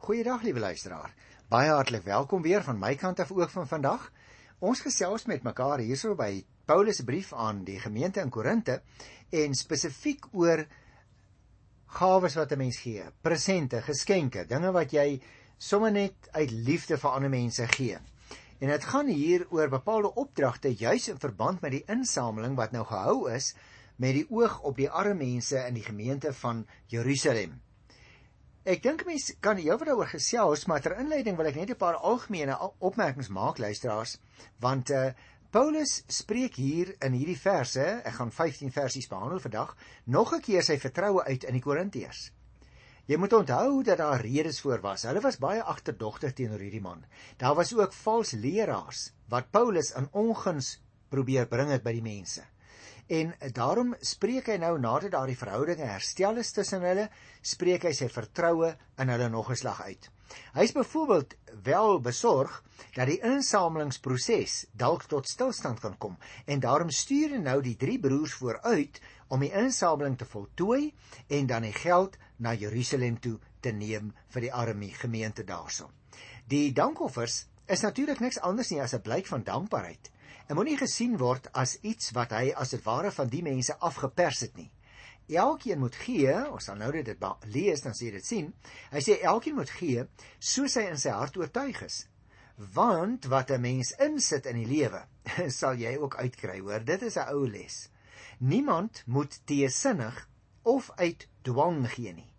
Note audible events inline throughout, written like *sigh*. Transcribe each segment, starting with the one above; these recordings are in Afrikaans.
Goeiedag liewe luisteraar. Baie hartlik welkom weer van my kant af ook van vandag. Ons gesels met mekaar hierso by Paulus se brief aan die gemeente in Korinte en spesifiek oor gawes wat 'n mens gee, presente, geskenke, dinge wat jy sommer net uit liefde vir ander mense gee. En dit gaan hier oor bepaalde opdragte juis in verband met die insameling wat nou gehou is met die oog op die arme mense in die gemeente van Jerusalem. Ek dink mense kan heelwat daaroor gesels, maar ter inleiding wil ek net 'n paar algemene opmerkings maak luisteraars, want uh Paulus spreek hier in hierdie verse, ek gaan 15 versies behandel vandag, nog 'n keer sy vertroue uit in die Korintiërs. Jy moet onthou dat daar redes voor was. Hulle was baie agterdogtig teenoor hierdie man. Daar was ook vals leraars wat Paulus in onguns probeer bring het by die mense. En daarom spreek hy nou nadat daardie verhoudinge herstel is tussen hulle, spreek hy sy vertroue in hulle nog 'n slag uit. Hy is byvoorbeeld wel besorg dat die insamelingsproses dalk tot stilstand kan kom en daarom stuur hy nou die drie broers vooruit om die insameling te voltooi en dan die geld na Jerusalem toe te neem vir die arme gemeente daarso. Die dankoffers is natuurlik niks anders nie as 'n blyk van dankbaarheid. Dit moenie gesien word as iets wat hy as dit ware van die mense afgepers het nie. Elkeen moet gee, ons sal nou dit lees dan sê dit sien. Hy sê elkeen moet gee soos hy in sy hart oortuig is. Want wat 'n mens insit in die lewe, *laughs* sal jy ook uitkry, hoor. Dit is 'n ou les. Niemand moet teesinnig of uit dwang gee nie,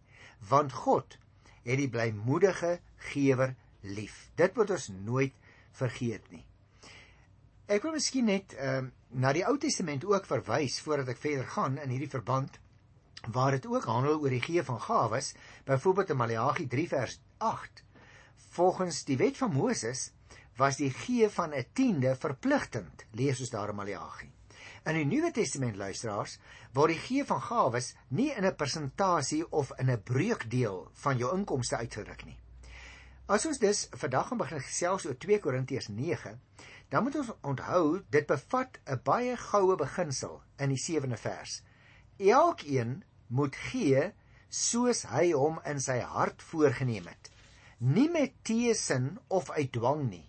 want God het die blymoedige gewer lief. Dit moet ons nooit vergeet nie. Ek wil miskien net ehm uh, na die Ou Testament ook verwys voordat ek verder gaan in hierdie verband waar dit ook handel oor die gee van gawes, byvoorbeeld in Maleagi 3 vers 8. Volgens die wet van Moses was die gee van 'n tiende verpligtend, lees ons daar in Maleagi. In die Nuwe Testament luisteraars word die gee van gawes nie in 'n persentasie of in 'n breukdeel van jou inkomste uitgedruk nie. As ons dus vandag gaan begin gesels oor 2 Korintiërs 9, dan moet ons onthou dit bevat 'n baie goue beginsel in die 7de vers. Elkeen moet gee soos hy hom in sy hart voorgenem het, nie met teesin of uit dwang nie,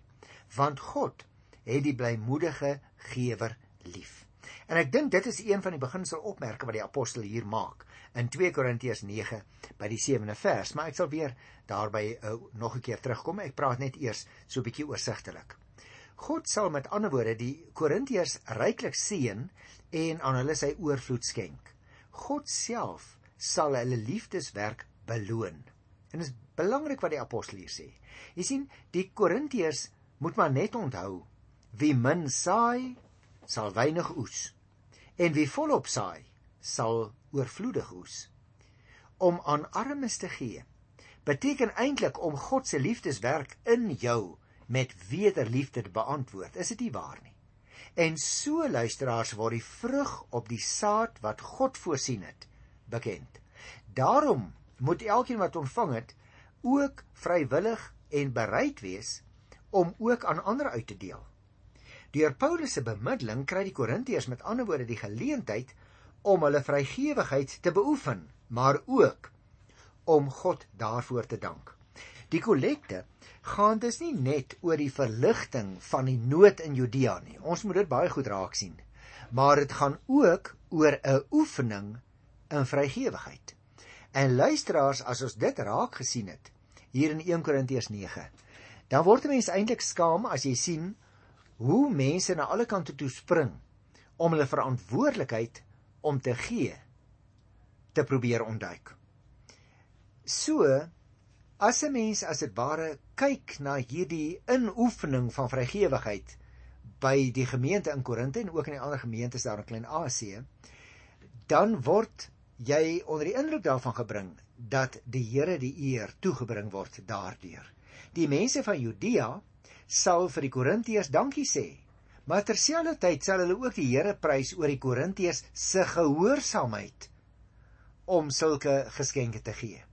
want God het die blymoedige gewer lief. En ek dink dit is een van die beginselopmerke wat die apostel hier maak in 2 Korintiërs 9 by die 7de vers, maar ek sal weer daarby uh, nog 'n keer terugkom. Ek praat net eers so 'n bietjie oorsigtelik. God sal met ander woorde die Korintiërs ryklik seën en aan hulle sy oorvloed skenk. God self sal hulle liefdeswerk beloon. En dit is belangrik wat die apostel hier sê. Jy sien, die Korintiërs moet maar net onthou, wie min saai, sal weinig oes. En wie volop saai, sal oorvloedig oes. Om aan armes te gee beteken eintlik om God se liefdeswerk in jou met wederliefde te beantwoord. Is dit nie waar nie? En so luisteraars word die vrug op die saad wat God voorsien het bekend. Daarom moet elkeen wat ontvang het ook vrywillig en bereid wees om ook aan ander uit te deel. Deur Paulus se bemiddeling kry die Korintiërs met ander woorde die geleentheid om hulle vrygewigheid te beoefen, maar ook om God daarvoor te dank. Die kollekte gaan dus nie net oor die verligting van die nood in Judea nie. Ons moet dit baie goed raak sien. Maar dit gaan ook oor 'n oefening in vrygewigheid. En luisteraars, as ons dit raak gesien het hier in 1 Korintiërs 9, dan word 'n mens eintlik skaam as jy sien hoe mense na alle kante toe spring om hulle verantwoordelikheid om te gee te probeer ontduik. So As 'n mens as dit ware kyk na hierdie inoefening van vrygewigheid by die gemeente in Korinthe en ook in die ander gemeentes daar in Klein-Asië, dan word jy onder die indruk daarvan gebring dat die Here die eer toegebring word daardeur. Die mense van Judea sal vir die Korintiërs dankie sê, maar terselfdertyd sal hulle ook die Here prys oor die Korintiërs se gehoorsaamheid om sulke geskenke te gee.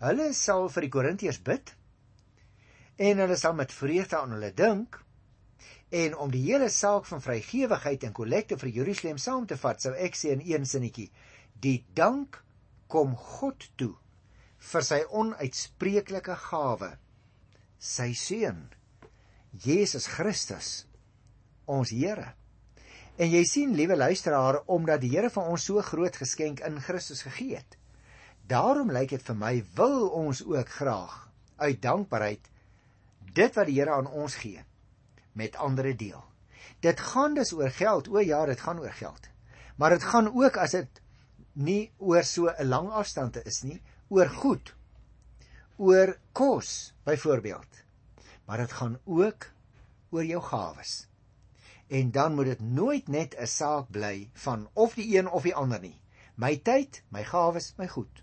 Hulle sal vir die Korintiërs bid en hulle sal met vreugde aan hulle dink en om die hele saak van vrygewigheid en kollekte vir Jerusalem saam te vat, sou ek sê in een sinnetjie: Die dank kom God toe vir sy onuitspreeklike gawe, sy seun, Jesus Christus, ons Here. En jy sien, liewe luisteraar, omdat die Here vir ons so groot geskenk in Christus gegee het, daarom lyk dit vir my wil ons ook graag uit dankbaarheid dit wat die Here aan ons gee met ander deel. Dit gaan dus oor geld. O ja, dit gaan oor geld. Maar dit gaan ook as dit nie oor so 'n lang afstand is nie, oor goed. Oor kos byvoorbeeld. Maar dit gaan ook oor jou gawes. En dan moet dit nooit net 'n saak bly van of die een of die ander nie. My tyd, my gawes, my goed.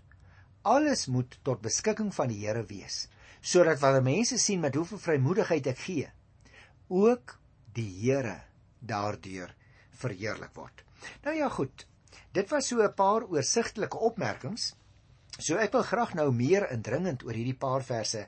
Alles moet tot beskikking van die Here wees sodat wanneer mense sien met hoeveel vrymoedigheid ek gee, ook die Here daardeur verheerlik word. Nou ja, goed. Dit was so 'n paar oorsigtelike opmerkings. So ek wil graag nou meer indringend oor hierdie paar verse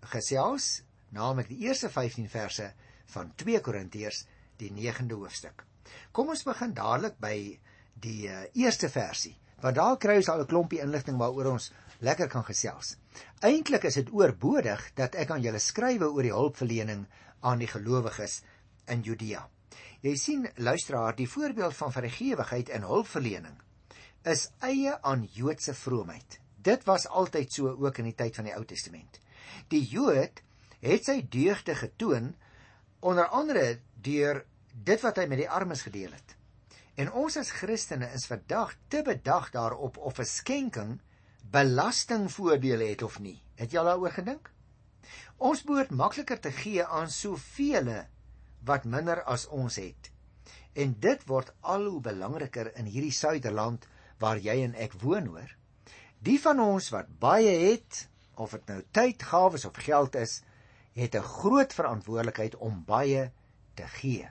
gesels, naamlik die eerste 15 verse van 2 Korintiërs, die 9de hoofstuk. Kom ons begin dadelik by die uh, eerste versie, want daar kry ons al 'n klompie inligting waaroor ons lekker kan gesels. Eintlik is dit oorbodig dat ek aan julle skrywe oor die hulpverlening aan die gelowiges in Judea. Jy sien, luisteraar, die voorbeeld van vergewigheid en hulpverlening is eie aan Joodse vroomheid. Dit was altyd so ook in die tyd van die Ou Testament. Die Jood het sy deugde getoon onder andere deur dit wat hy met die armes gedeel het. En ons as Christene is vandag te bedag daarop of 'n skenking belastingvoordele het of nie. Het jy al daaroor gedink? Ons behoort makliker te gee aan soveel wat minder as ons het. En dit word al hoe belangriker in hierdie suiderland waar jy en ek woon hoor. Die van ons wat baie het, of dit nou tyd, gawes of geld is, het 'n groot verantwoordelikheid om baie te gee.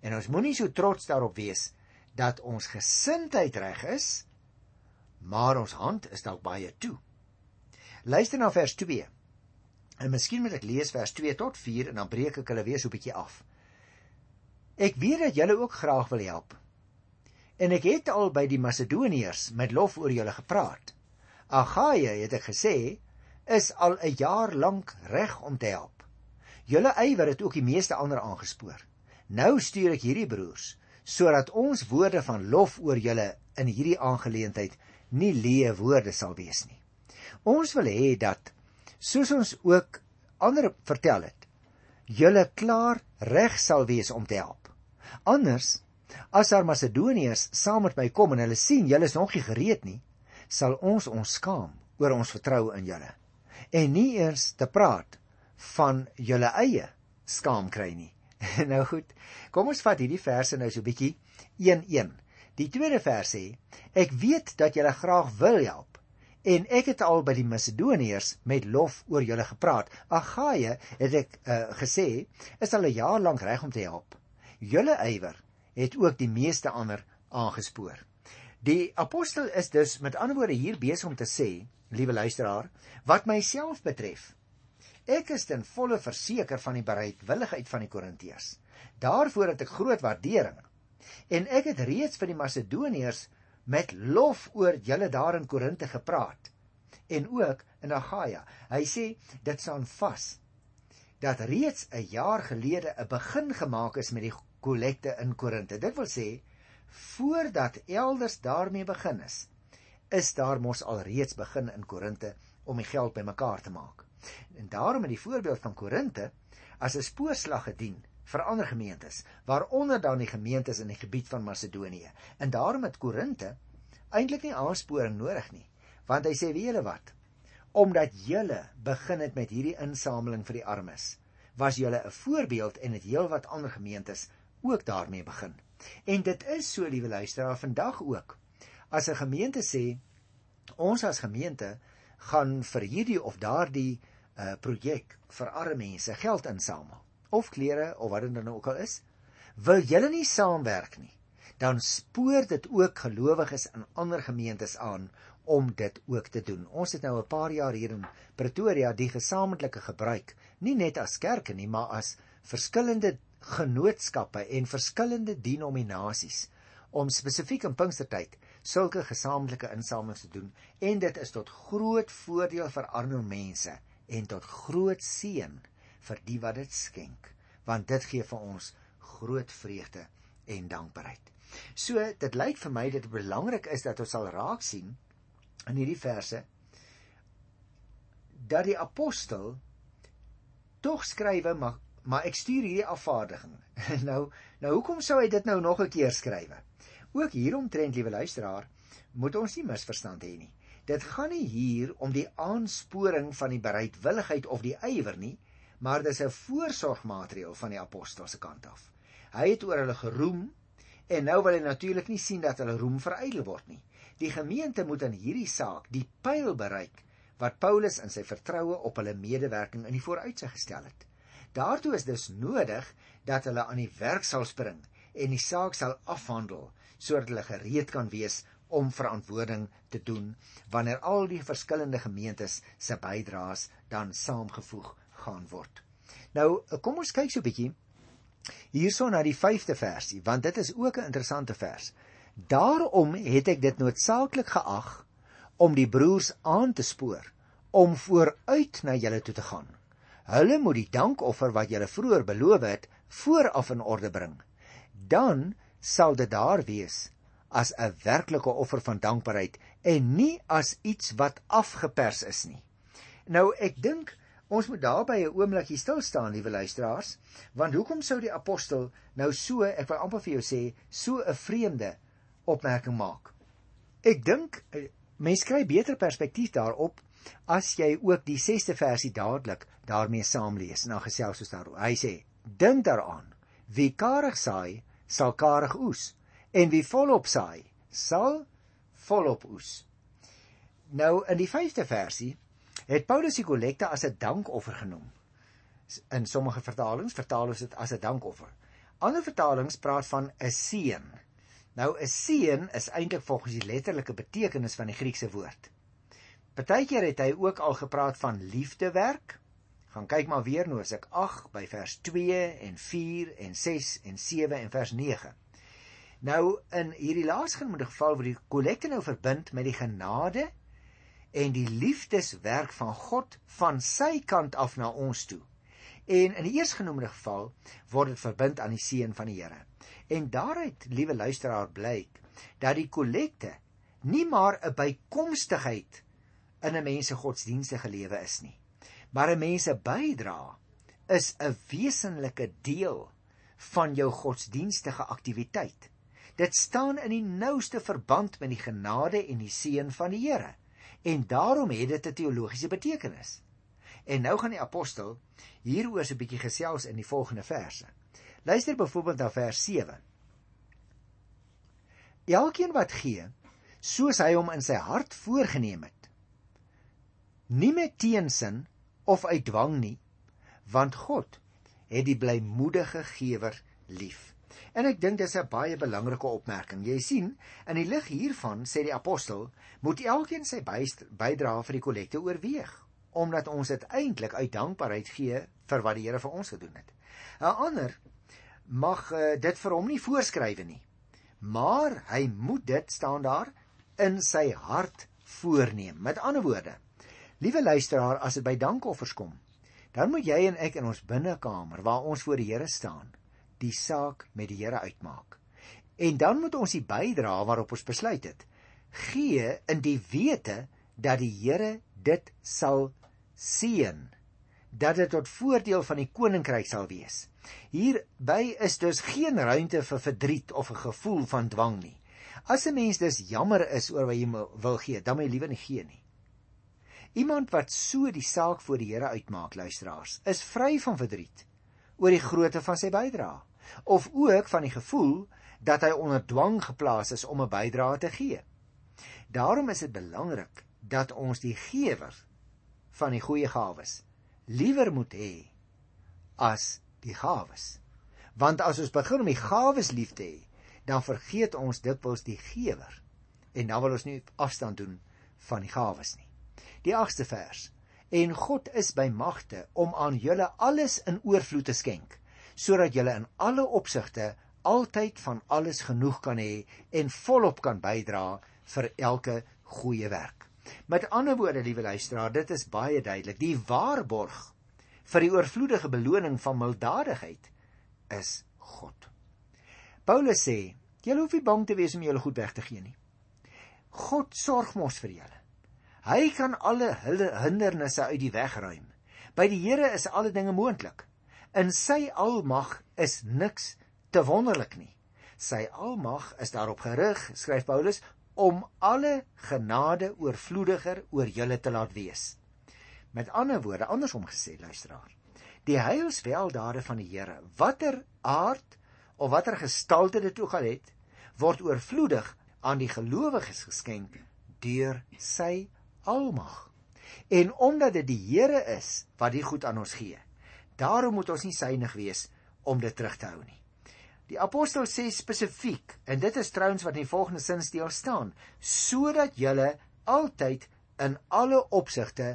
En ons moenie so trots daarop wees dat ons gesindheid reg is, maar ons hand is dalk baie toe. Luister na vers 2. En miskien moet ek lees vers 2 tot 4 en dan breek ek hulle weer so 'n bietjie af. Ek weet dat julle ook graag wil help. En ek het al by die Macedoniërs met lof oor julle gepraat. Agaia het ek gesê is al 'n jaar lank reg om te help. Julle ywer het ook die meeste ander aangespoor. Nou stuur ek hierdie broers sodat ons woorde van lof oor julle in hierdie aangeleentheid nie leë woorde sal wees nie. Ons wil hê dat soos ons ook ander vertel het, julle klaar reg sal wees om te help. Anders as daar Macedoniërs saam met my kom en hulle sien julle is nog nie gereed nie, sal ons ons skaam oor ons vertroue in julle en nie eers te praat van julle eie skaam kry nie. *laughs* nou goed, kom ons vat hierdie verse nou so bietjie 1-1. Die tweede vers sê: Ek weet dat julle graag wil help en ek het al by die Macedoniërs met lof oor julle gepraat. Agaia het ek uh, gesê is al 'n jaar lank reg om te help julle ywer het ook die meeste ander aangespoor. Die apostel is dus met ander woorde hier besig om te sê, liewe luisteraar, wat myself betref, ek is ten volle verseker van die bereidwilligheid van die Korintiërs. Daarvoor het ek groot waardering. En ek het reeds vir die Macedoniërs met lof oor julle daar in Korinte gepraat en ook in Agaia. Hy sê dit staan vas dat reeds 'n jaar gelede 'n begin gemaak is met die kollekte in Korinte. Dit wil sê voordat elders daarmee begin is, is daar mos al reeds begin in Korinte om die geld bymekaar te maak. En daarom het die voorbeeld van Korinte as 'n spoorslag gedien vir ander gemeentes, waaronder dan die gemeentes in die gebied van Macedonië. En daarom het Korinte eintlik nie aansporing nodig nie, want hy sê wie julle wat? Omdat julle begin het met hierdie insameling vir die armes, was julle 'n voorbeeld en het heelwat ander gemeentes ook daarmee begin. En dit is so, liewe luisteraar, vandag ook. As 'n gemeente sê ons as gemeente gaan vir hierdie of daardie uh projek vir arme mense geld insamel of klere of wat dit dan ook al is, wil julle nie saamwerk nie, dan spoor dit ook gelowiges in ander gemeentes aan om dit ook te doen. Ons het nou 'n paar jaar hier in Pretoria die gesamentlike gebruik, nie net as kerke nie, maar as verskillende genootskappe en verskillende denominasies om spesifiek in Pinkstertyd sulke gesamentlike insamelings te doen en dit is tot groot voordeel vir arme mense en tot groot seën vir die wat dit skenk want dit gee vir ons groot vreugde en dankbaarheid. So dit lyk vir my dit belangrik is dat ons sal raak sien in hierdie verse dat die apostel tog skrywe maar maar ek stuur hierdie afvaardiging. *laughs* nou nou hoekom sou hy dit nou nog 'n keer skrywe? Ook hieromtrent liewe luisteraar, moet ons nie misverstand hê nie. Dit gaan nie hier om die aansporing van die bereidwilligheid of die ywer nie, maar dis 'n voorsorgmaatreël van die apostel se kant af. Hy het oor hulle geroem en nou wil hy natuurlik nie sien dat hulle roem verydel word nie. Die gemeente moet in hierdie saak die pyl bereik wat Paulus in sy vertroue op hulle medewerking in die vooruitsig gestel het. Daartoe is dus nodig dat hulle aan die werk sal spring en die saak sal afhandel sodat hulle gereed kan wees om verantwoording te doen wanneer al die verskillende gemeentes se bydraes dan saamgevoeg gaan word. Nou, kom ons kyk so 'n bietjie hierson na die 5de versie, want dit is ook 'n interessante vers. Daarom het ek dit noodsaaklik geag om die broers aan te spoor om vooruit na julle toe te gaan. Hulle moet die dankoffer wat julle vroeër beloof het, vooraf in orde bring. Dan sal dit daar wees as 'n werklike offer van dankbaarheid en nie as iets wat afgepers is nie. Nou ek dink Ons moet daarby 'n oombliekie stil staan, liewe luisteraars, want hoekom sou die apostel nou so, ek wil amper vir jou sê, so 'n vreemde opmerking maak? Ek dink eh, mense kry beter perspektief daarop as jy ook die 6ste versie dadelik daarmee saamlees en dan gesels ons daaroor. Hy sê: "Dink daaraan, wie karig saai, sal karig oes, en wie volop saai, sal volop oes." Nou in die 5ste versie het Paulus die kollekte as 'n dankoffer genoem. In sommige vertalings vertaal ons dit as 'n dankoffer. Ander vertalings praat van 'n seën. Nou 'n seën is eintlik volgens die letterlike betekenis van die Griekse woord. Partykeer het hy ook al gepraat van liefdewerk. Gaan kyk maar weer nou as ek 8 by vers 2 en 4 en 6 en 7 en vers 9. Nou in hierdie laasgenoemde geval word die kollekte nou verbind met die genade en die liefdeswerk van God van sy kant af na ons toe. En in die eersgenoemde geval word dit verbind aan die seën van die Here. En daaruit, liewe luisteraar, blyk dat die kollekte nie maar 'n bykomstigheid in 'n mens se godsdienstige lewe is nie, maar 'n mens se bydra is 'n wesenlike deel van jou godsdienstige aktiwiteit. Dit staan in die nouste verband met die genade en die seën van die Here en daarom het dit 'n teologiese betekenis. En nou gaan die apostel hieroor so 'n bietjie gesels in die volgende verse. Luister byvoorbeeld na vers 7. Elkeen wat gee, soos hy hom in sy hart voorgenem het, nie met teensin of uit dwang nie, want God het die blymoedige gewer lief. En ek dink dis 'n baie belangrike opmerking. Jy sien, in die lig hiervan sê die apostel, moet elkeen sy bydrae vir die kollekte oorweeg, omdat ons dit eintlik uit dankbaarheid gee vir wat die Here vir ons gedoen het. 'n Ander mag uh, dit vir hom nie voorskrywe nie. Maar hy moet dit staan daar in sy hart voorneem. Met ander woorde, liewe luisteraar, as dit by dankoffers kom, dan moet jy en ek in ons binnekamer waar ons voor die Here staan, die saak met die Here uitmaak. En dan moet ons die bydra waarop ons besluit het gee in die wete dat die Here dit sal seën dat dit tot voordeel van die koninkryk sal wees. Hierby is dus geen ruimte vir verdriet of 'n gevoel van dwang nie. As 'n mens dus jammer is oor wat jy wil gee, dan moet jy liewer nie gee nie. Iemand wat so die saak voor die Here uitmaak, luisteraars, is vry van verdriet oor die grootte van sy bydrae of ook van die gevoel dat hy onder dwang geplaas is om 'n bydrae te gee. Daarom is dit belangrik dat ons die gewer van die goeie gawes liewer moet hê as die gawes. Want as ons begin om die gawes lief te hê, dan vergeet ons dikwels die gewer en dan wil ons nie afstand doen van die gawes nie. Die 8ste vers en God is by magte om aan julle alles in oorvloed te skenk sodat julle in alle opsigte altyd van alles genoeg kan hê en volop kan bydra vir elke goeie werk. Met ander woorde, liewe luisteraar, dit is baie duidelik. Die waarborg vir die oorvloedige beloning van milddadigheid is God. Paulus sê, julle hoef nie bang te wees om julle goed weg te gee nie. God sorg mos vir julle. Hy kan alle hindernisse uit die weg ruim. By die Here is alle dinge moontlik. In sy almag is niks te wonderlik nie. Sy almag is daarop gerig, skryf Paulus, om alle genade oorvloediger oor julle te laat wees. Met ander woorde, andersom gesê, luisteraar, die heilsweldade van die Here, watter aard of watter gestalte dit ook al het, word oorvloedig aan die gelowiges geskenk deur sy almag. En omdat dit die Here is wat die goed aan ons gee, daarom moet ons nie synig wees om dit terug te hou nie. Die apostel sê spesifiek, en dit is trouens wat in die volgende sin steel staan, sodat julle altyd in alle opsigte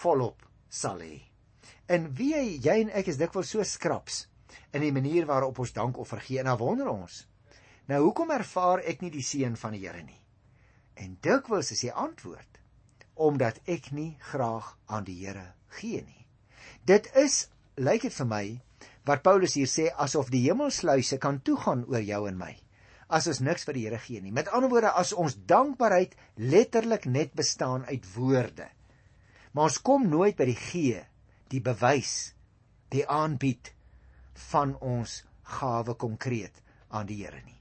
volop sal hê. En wie jy en ek is dikwels so skraps in die manier waarop ons dank of vergee en dan wonder ons. Nou hoekom ervaar ek nie die seën van die Here nie? En dikwels is die antwoord omdat ek nie graag aan die Here gee nie. Dit is lyk dit vir my wat Paulus hier sê asof die hemelsluise kan toegaan oor jou en my as ons niks vir die Here gee nie. Met ander woorde as ons dankbaarheid letterlik net bestaan uit woorde. Maar ons kom nooit by die gee, die bewys, die aanbied van ons gawe konkreet aan die Here nie.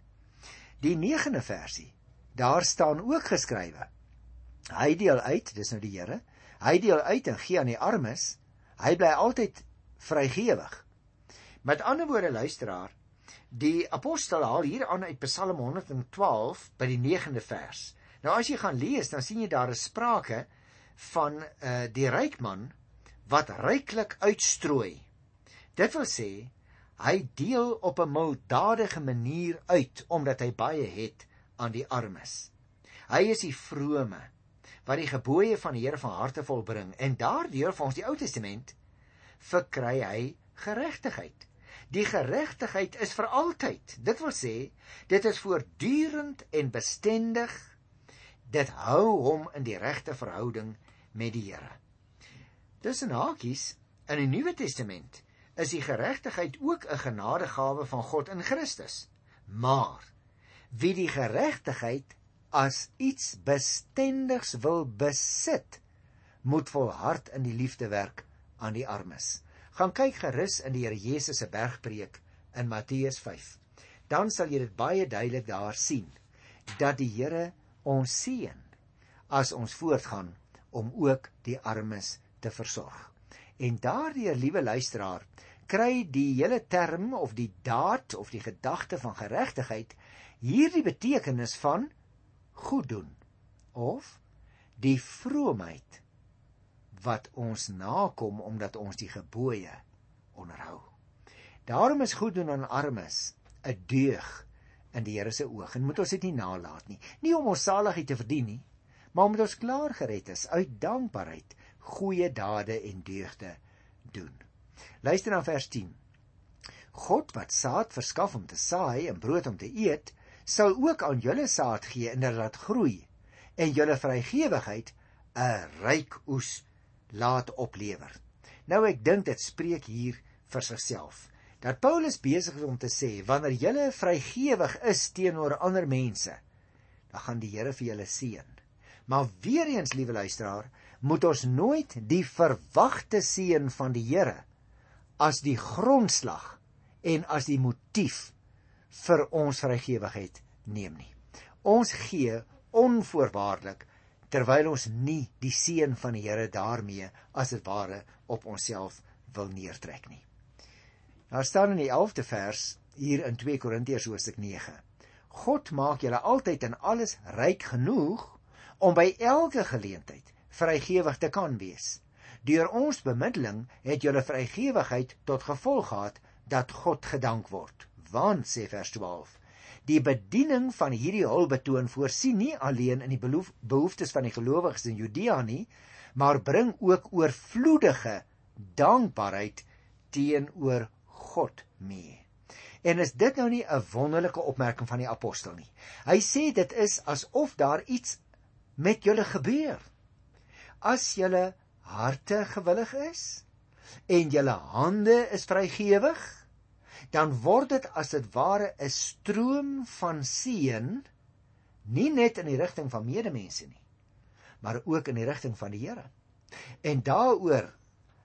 Die 9de versie, daar staan ook geskrywe. Hy deel uit, dis nou die Here. Hy deel uit en gee aan die armes. Hy bly altyd vrygewig. Met ander woorde luisteraar, die apostel haal hier aan uit Psalm 112 by die 9de vers. Nou as jy gaan lees, dan sien jy daar 'n sprake van uh die ryk man wat ryklik uitstrooi. Dit wil sê hy deel op 'n milddadige manier uit omdat hy baie het aan die armes. Hy is die vrome wat die gebooie van die Here van harte volbring en daardeur volgens die Ou Testament verkry hy geregtigheid. Die geregtigheid is vir altyd. Dit wil sê, dit is voortdurend en bestendig. Dit hou hom in die regte verhouding met die Here. Tussen hakies in die Nuwe Testament is die geregtigheid ook 'n genadegawe van God in Christus. Maar wie die geregtigheid as iets bestendigs wil besit, moet volhard in die liefde werk aan die armes gaan kyk gerus in die Here Jesus se bergpreek in Matteus 5. Dan sal jy dit baie duidelik daar sien dat die Here ons seën as ons voortgaan om ook die armes te versorg. En daardeur, liewe luisteraar, kry die hele term of die daad of die gedagte van geregtigheid hierdie betekenis van goed doen of die vroomheid wat ons nakom omdat ons die gebooie onderhou. Daarom is goed doen aan armes 'n deug in die Here se oog en moet ons dit nie nalat nie. Nie om ons saligheid te verdien nie, maar omdat ons klaar gered is uit dankbaarheid goeie dade en deugde doen. Luister na vers 10. God wat saad verskaf om te saai en brood om te eet, sal ook aan julle saad gee en dit laat groei en julle vrygewigheid 'n ryk oes laat oplewer. Nou ek dink dit spreek hier vir sigself. Dat Paulus besig is om te sê wanneer jy vrygewig is teenoor ander mense, dan gaan die Here vir julle seën. Maar weer eens, liewe luisteraar, moet ons nooit die verwagte seën van die Here as die grondslag en as die motief vir ons vrygewigheid neem nie. Ons gee onvoorwaardelik terwyl ons nie die seën van die Here daarmee as dit ware op onsself wil neertrek nie. Daar staan in die 11de vers hier in 2 Korintiërs hoofstuk 9. God maak julle altyd in alles ryk genoeg om by elke geleentheid vrygewig te kan wees. Deur ons bemiddeling het julle vrygewigheid tot gevolg gehad dat God gedank word. Want sê vers 12 Die bediening van hierdie hulpbetoon voorsien nie alleen in die behoeftes van die gelowiges in Judea nie, maar bring ook oorvloedige dankbaarheid teenoor God mee. En is dit nou nie 'n wonderlike opmerking van die apostel nie? Hy sê dit is asof daar iets met julle gebeur. As julle harte gewillig is en julle hande is vrygewig, dan word dit as dit ware 'n stroom van seën nie net in die rigting van medemense nie, maar ook in die rigting van die Here. En daaroor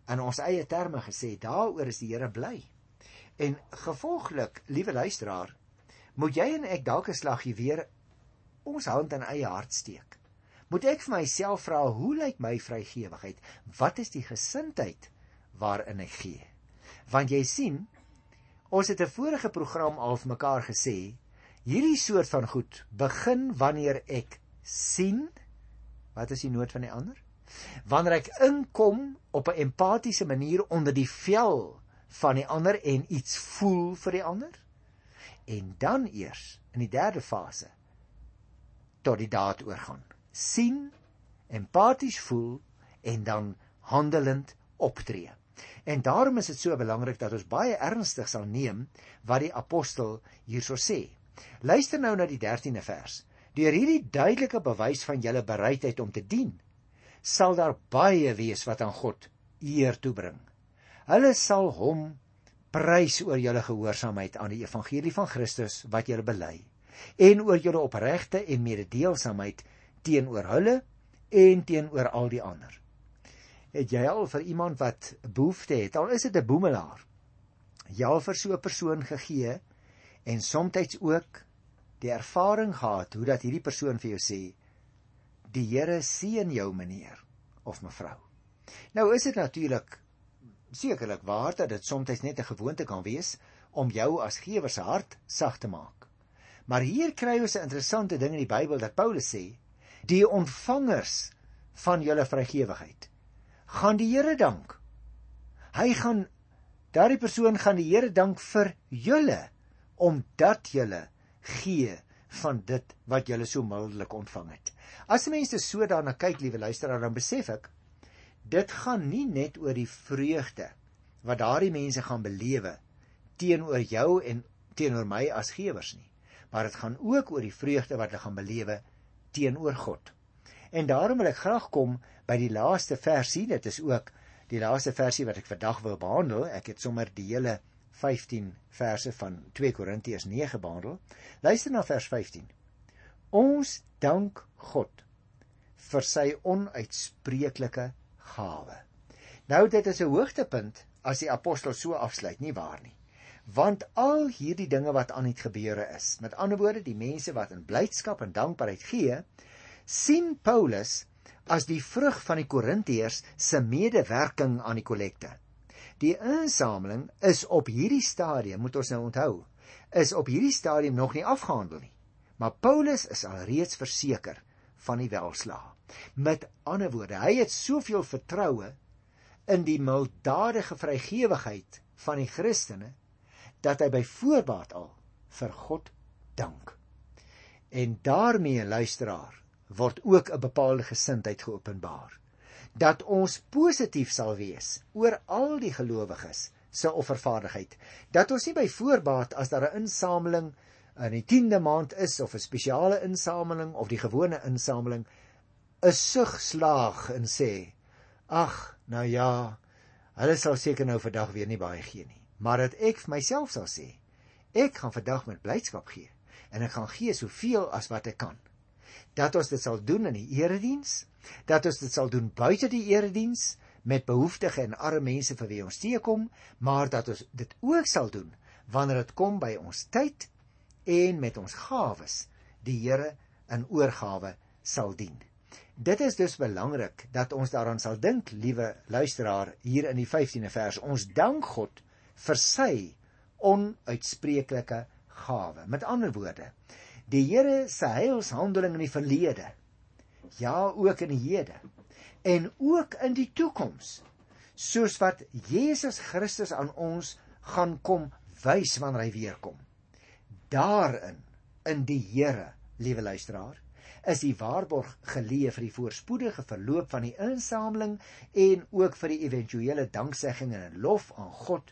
in ons eie terme gesê, daaroor is die Here bly. En gevolglik, liewe luisteraar, moet jy en ek dalk 'n slaggie weer ons hand in eie hart steek. Moet ek vir myself vra, hoe lyk my vrygewigheid? Wat is die gesindheid waarin ek gee? Want jy sien, ons het 'n vorige program al vir mekaar gesê, hierdie soort van goed begin wanneer ek sien wat is die nood van die ander? Wanneer ek inkom op 'n empatiese manier onder die vel van die ander en iets voel vir die ander en dan eers in die derde fase tot die daad oorgaan sien empaties voel en dan handelend optree en daarom is dit so belangrik dat ons baie ernstig sal neem wat die apostel hierso sê. Luister nou na die 13de vers. Deur hierdie duidelike bewys van julle bereidheid om te dien sal daar baie wees wat aan God eer toebring. Hulle sal hom prys oor julle gehoorsaamheid aan die evangelie van Christus wat julle bely en oor julle opregte en mededeelsaamheid teenoor hulle en teenoor al die ander. Het jy al vir iemand wat behoefte het, al is dit 'n boemelaar, jy al vir so 'n persoon gegee en soms ook die ervaring gehad hoe dat hierdie persoon vir jou sê die Here seën jou meneer of mevrou. Nou is dit natuurlik sekerlik waar dat dit soms net 'n gewoonte kan wees om jou as gewer se hart sag te maak. Maar hier kry ons 'n interessante ding in die Bybel dat Paulus sê: "Die ontvangers van julle vrygewigheid gaan die Here dank." Hy gaan daardie persoon gaan die Here dank vir julle omdat julle gee van dit wat julle so mildelik ontvang het. As mense so daarna kyk, liewe luisteraar, dan besef ek dit gaan nie net oor die vreugde wat daardie mense gaan belewe teenoor jou en teenoor my as gewers nie maar dit gaan ook oor die vreugde wat hulle gaan belewe teenoor God. En daarom wil ek graag kom by die laaste versie, dit is ook die laaste versie wat ek vandag wil behandel. Ek het sommer die hele 15 verse van 2 Korintiërs 9 behandel. Luister na vers 15. Ons dank God vir sy onuitspreeklike gawe. Nou dit is 'n hoogtepunt as die apostel so afsluit, nie waar nie? Want al hierdie dinge wat aan het gebeure is, met ander woorde die mense wat in blydskap en dankbaarheid gee, sien Paulus as die vrug van die Korintiërs se medewerking aan die kollekte. Die insameling is op hierdie stadium, moet ons nou onthou, is op hierdie stadium nog nie afgehandel nie. Maar Paulus is alreeds verseker van die welslaag. Met ander woorde, hy het soveel vertroue in die milddadige vrygewigheid van die Christene dat hy by voorbaat al vir God dank. En daarmee, luisteraar, word ook 'n bepaalde gesindheid geopenbaar dat ons positief sal wees oor al die gelowiges se offervaardigheid dat ons nie by voorbaat as daar 'n insameling in die 10de maand is of 'n spesiale insameling of die gewone insameling 'n sug slaag en sê: "Ag, nou ja, hulle sal seker nou vandag weer nie baie gee nie." Maar dat ek vir myself sal sê: "Ek gaan vandag met blydskap gee en ek gaan gee soveel as wat ek kan." Dat ons dit sal doen in die erediens, dat ons dit sal doen buite die erediens met behoeftige en arme mense vir wie ons teekom, maar dat ons dit ook sal doen wanneer dit kom by ons tyd en met ons gawes die Here in oorgawe sal dien. Dit is dus belangrik dat ons daaraan sal dink, liewe luisteraar, hier in die 15de vers. Ons dank God vir sy onuitspreeklike gawe. Met ander woorde, die Here se heilshandeling in die verlede, ja ook in die hede en ook in die toekoms, soos wat Jesus Christus aan ons gaan kom wys wanneer hy weer kom. Daarin in die Here, liewe luisteraar, is die waarborg geleë vir die voorspoedige verloop van die insameling en ook vir die éventuele danksegging en lof aan God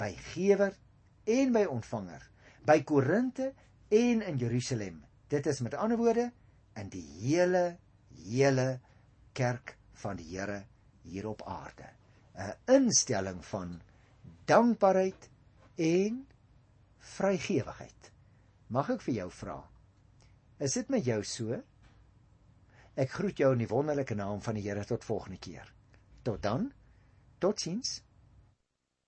by gewer en by ontvanger, by Korinte en in Jerusalem. Dit is met ander woorde in die hele hele kerk van die Here hier op aarde. 'n Instelling van dankbaarheid en vrygewigheid. Mag ek vir jou vra? Is dit met jou so? Ek groet jou in die wonderlike naam van die Here tot volgende keer. Tot dan. Totsiens.